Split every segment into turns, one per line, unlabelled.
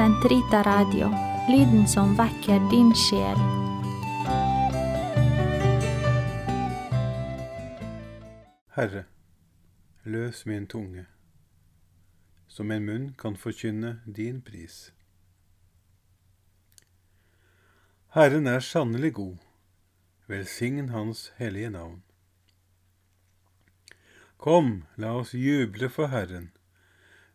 Sentrita Radio, lyden som vekker din sjel.
Herre, løs min tunge, som en munn kan forkynne din pris. Herren er sannelig god, velsign Hans hellige navn. Kom, la oss juble for Herren,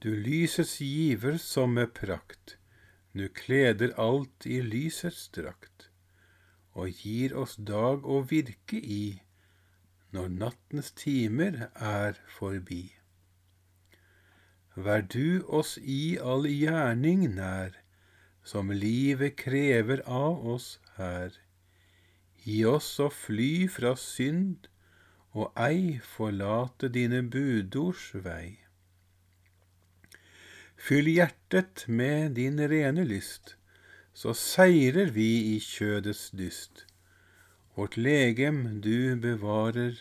Du lysets giver som med prakt, nu kleder alt i lysets drakt, og gir oss dag å virke i, når nattens timer er forbi. Vær du oss i all gjerning nær, som livet krever av oss her Gi oss å fly fra synd og ei forlate dine budords vei. Fyll hjertet med din rene lyst, så seirer vi i kjødets dyst. Vårt legem du bevarer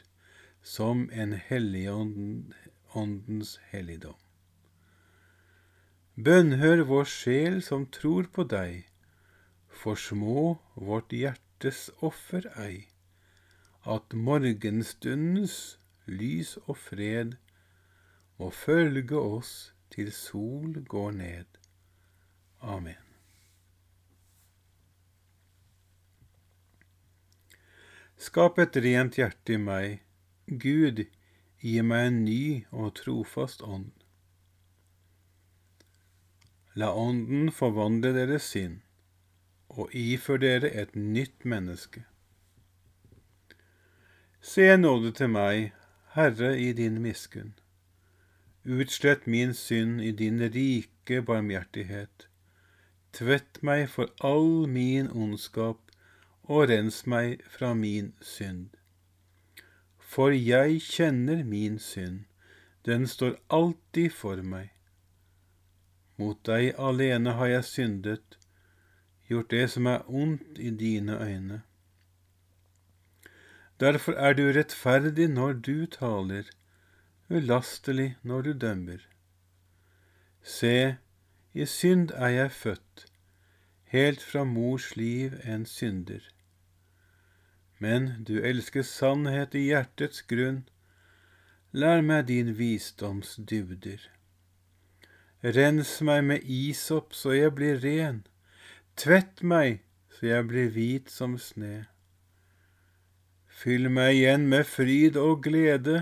som en helligåndens helligdom. Bønnhør vår sjel som tror på deg, for små vårt hjertes offer ei, at morgenstundens lys og fred må følge oss til sol går ned. Amen. Skap et rent hjerte i meg, Gud, gi meg en ny og trofast ånd. La Ånden forvandle deres sinn og ifør dere et nytt menneske. Se nåde til meg, Herre, i din miskunn. Utslett min synd i din rike barmhjertighet. Tvett meg for all min ondskap, og rens meg fra min synd. For jeg kjenner min synd, den står alltid for meg. Mot deg alene har jeg syndet, gjort det som er ondt i dine øyne. Derfor er du rettferdig når du taler, ulastelig når du dømmer. Se, i synd er jeg født, helt fra mors liv en synder. Men du elsker sannhet i hjertets grunn, lær meg din visdoms dybder. Rens meg med isopp så jeg blir ren, Tvett meg så jeg blir hvit som sne. Fyll meg igjen med fryd og glede,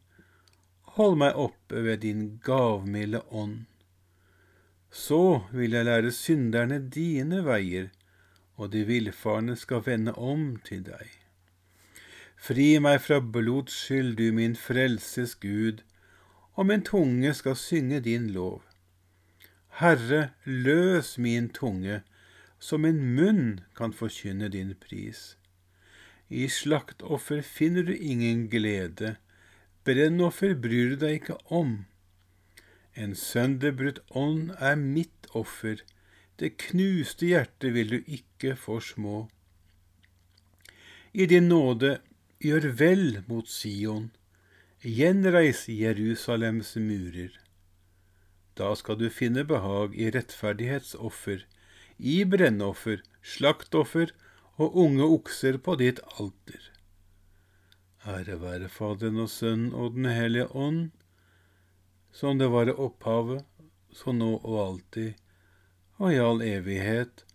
Hold meg oppe ved din gavmilde ånd. Så vil jeg lære synderne dine veier, og de villfarne skal vende om til deg. Fri meg fra blods skyld, du min frelses Gud, og min tunge skal synge din lov. Herre, løs min tunge, så min munn kan forkynne din pris. I slaktoffer finner du ingen glede, brennoffer bryr du deg ikke om. En sønderbrutt ånd er mitt offer, det knuste hjertet vil du ikke forsmå. I din nåde Gjør vel mot Sion, gjenreis Jerusalems murer. Da skal du finne behag i rettferdighetsoffer, i brennoffer, slaktoffer og unge okser på ditt alter. Ære være Faderen og Sønnen og Den hellige ånd, som det var i opphavet, så nå og alltid, og i all evighet.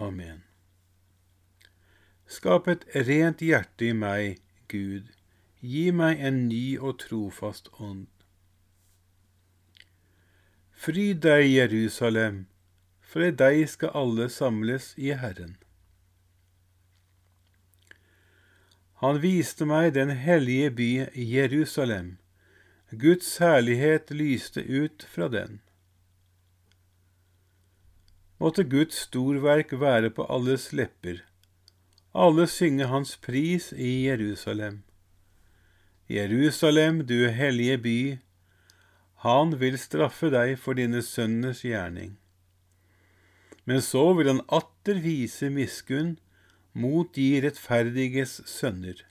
Amen. Skap et rent hjerte i meg, Gud. Gi meg en ny og trofast ånd. Fryd deg, Jerusalem, for i deg skal alle samles i Herren. Han viste meg den hellige by Jerusalem. Guds herlighet lyste ut fra den. Måtte Guds storverk være på alles lepper alle synge hans pris i Jerusalem. Jerusalem, du hellige by, han vil straffe deg for dine sønners gjerning. Men så vil han atter vise miskunn mot de rettferdiges sønner.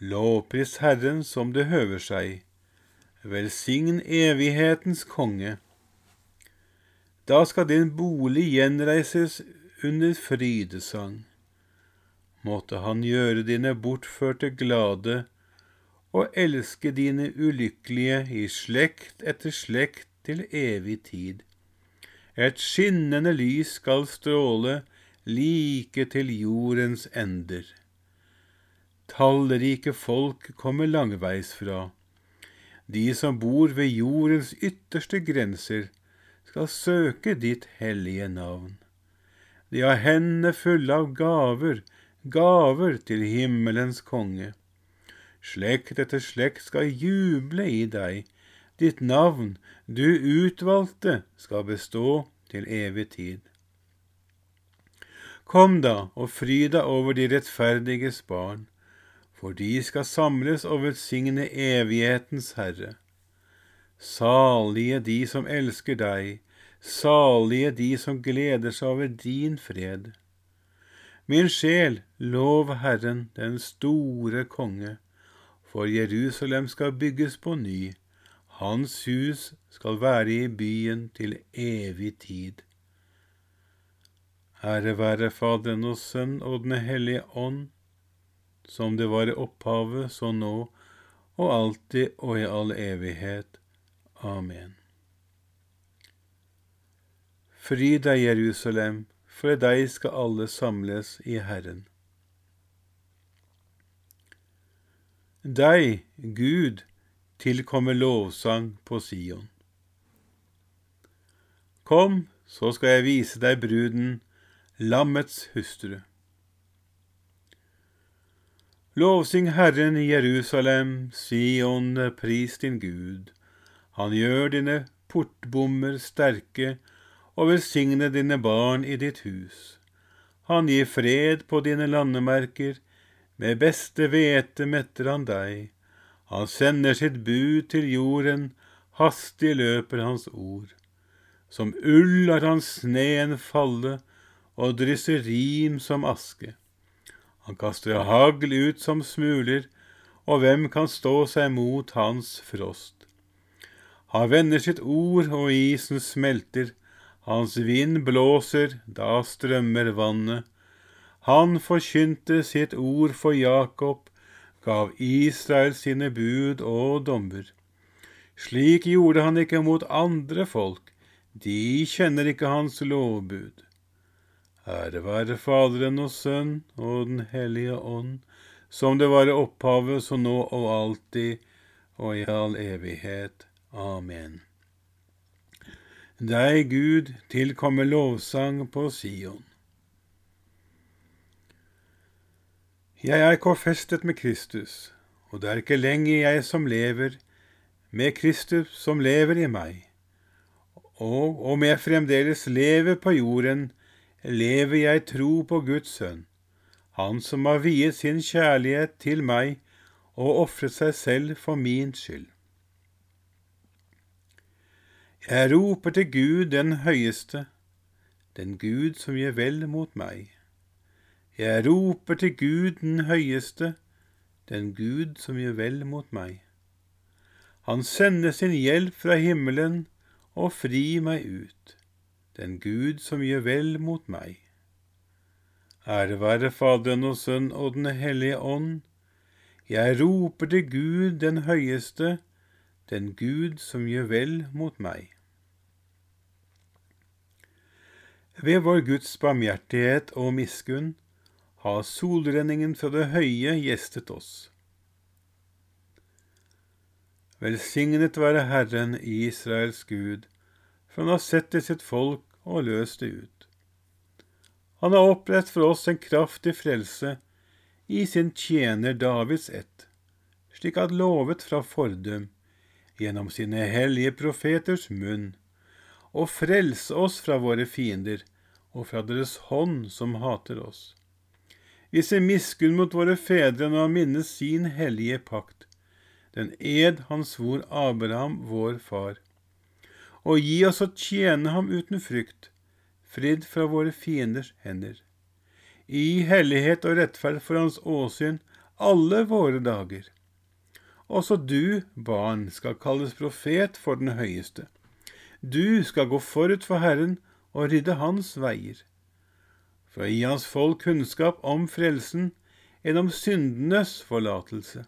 Lovpris Herren som det høver seg, velsign evighetens konge. Da skal din bolig gjenreises under frydesang måtte han gjøre dine bortførte glade og elske dine ulykkelige i slekt etter slekt til evig tid. Et skinnende lys skal stråle like til jordens ender. Tallrike folk kommer langveisfra. De som bor ved jordens ytterste grenser, skal søke ditt hellige navn. De har hendene fulle av gaver, gaver til himmelens konge. Slekt etter slekt skal juble i deg, ditt navn, du utvalgte, skal bestå til evig tid. Kom da og fry deg over de rettferdiges barn, for de skal samles og velsigne evighetens Herre. Salige de som elsker deg, salige de som gleder seg over din fred. Min sjel, lov Herren, den store konge, for Jerusalem skal bygges på ny, hans hus skal være i byen til evig tid. Ære være Faderen og Sønn og Den hellige ånd, som det var i opphavet, så nå og alltid og i all evighet. Amen. Fry deg, Jerusalem, for i deg skal alle samles i Herren. Deg, Gud, tilkommer lovsang på Sion. Kom, så skal jeg vise deg bruden, lammets hustru. Lovsyng Herren i Jerusalem, Sion, pris din Gud. Han gjør dine portbommer sterke og velsigne dine barn i ditt hus. Han gir fred på dine landemerker, med beste hvete metter han deg. Han sender sitt bud til jorden, hastig løper hans ord. Som ull lar han sneen falle og drysser rim som aske. Han kaster hagl ut som smuler, og hvem kan stå seg mot hans frost? Han vender sitt ord, og isen smelter, Hans vind blåser, da strømmer vannet. Han forkynte sitt ord for Jakob, gav Israel sine bud og dommer. Slik gjorde han ikke mot andre folk, de kjenner ikke hans lovbud. Ære være Faderen og Sønn og Den hellige ånd, som det var i opphavet, så nå og alltid, og i all evighet. Amen. Deg, Gud, tilkommer lovsang på Sion. Jeg er korfestet med Kristus, og det er ikke lenger jeg som lever, med Kristus som lever i meg. Og om jeg fremdeles lever på jorden, lever jeg tro på Guds sønn, han som har viet sin kjærlighet til meg og ofret seg selv for min skyld. Jeg roper til Gud den høyeste, den Gud som gjør vel mot meg. Jeg roper til Gud den høyeste, den Gud som gjør vel mot meg. Han sender sin hjelp fra himmelen og fri meg ut, den Gud som gjør vel mot meg. Ære være Faderen og Sønn og Den hellige ånd. Jeg roper til Gud den høyeste, den Gud som gjør vel mot meg. Ved vår Guds barmhjertighet og miskunn har solrenningen fra det høye gjestet oss. Velsignet være Herren Israels Gud, for han har sett til sitt folk og løst det ut. Han har opprett for oss en kraftig frelse i sin tjener Davids ett, slik at lovet fra fordum, gjennom sine hellige profeters munn, å frelse oss fra våre fiender og fra deres hånd som hater oss Vi ser miskunn mot våre fedre når han minnes sin hellige pakt, den ed han svor Abraham, vår far, og gi oss å tjene ham uten frykt, fridd fra våre fienders hender, i hellighet og rettferd for hans åsyn alle våre dager. Også du, barn, skal kalles profet for den høyeste. Du skal gå forut for Herren og rydde hans veier for å gi hans folk kunnskap om frelsen gjennom syndenes forlatelse,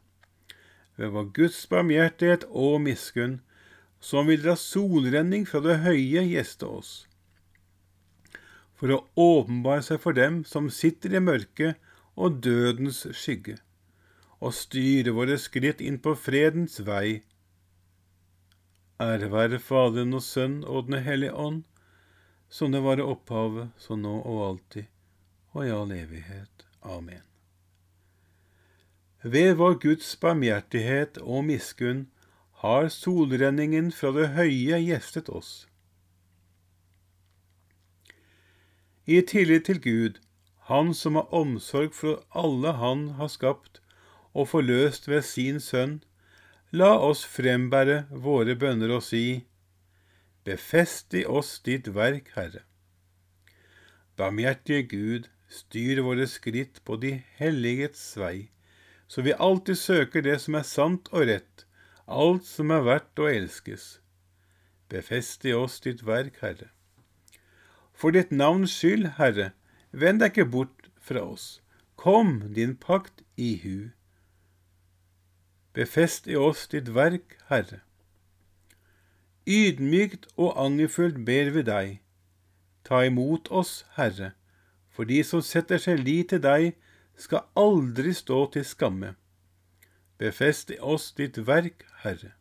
ved vår Guds barmhjertighet og miskunn, som vil dra solrenning fra det høye gjeste oss, for å åpenbare seg for dem som sitter i mørket og dødens skygge, og styre våre skritt inn på fredens vei. Ære være Faderen og Sønn og Den hellige ånd, som det var i opphavet, så nå og alltid, og i all evighet. Amen. Ved vår Guds barmhjertighet og miskunn har solrenningen fra det høye gjestet oss. I tillit til Gud, Han som har omsorg for alle Han har skapt og forløst ved sin Sønn, la oss frembære våre bønner og si, Befest i oss ditt verk, Herre. Barmhjertige Gud, Styr våre skritt på de helligets vei, så vi alltid søker det som er sant og rett, alt som er verdt å elskes. Befest i oss ditt verk, Herre. For ditt navns skyld, Herre, vend deg ikke bort fra oss. Kom din pakt i hu. Befest i oss ditt verk, Herre. Ydmykt og angerfullt ber vi deg, ta imot oss, Herre for de som setter seg lit til deg, skal aldri stå til skamme. Befest i oss ditt verk, Herre.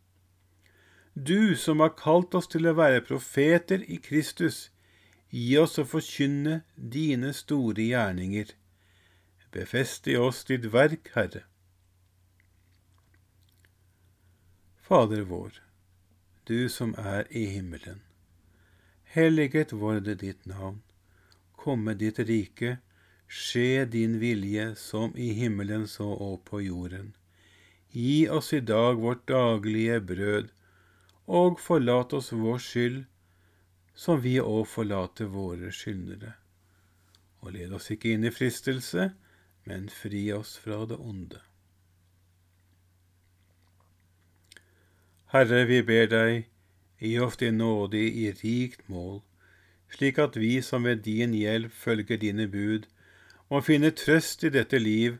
Du som har kalt oss til å være profeter i Kristus, gi oss å forkynne dine store gjerninger. Befest i oss ditt verk, Herre. Fader vår, du som er i himmelen. Helliget vorde ditt navn komme ditt rike, skje din vilje som i himmelen så og på jorden. Gi oss i dag vårt daglige brød, og forlat oss vår skyld, som vi òg forlater våre skyldnere. Og led oss ikke inn i fristelse, men fri oss fra det onde. Herre, vi ber deg, gi oss din nåde i rikt mål, slik at vi som ved din hjelp følger dine bud, må finne trøst i dette liv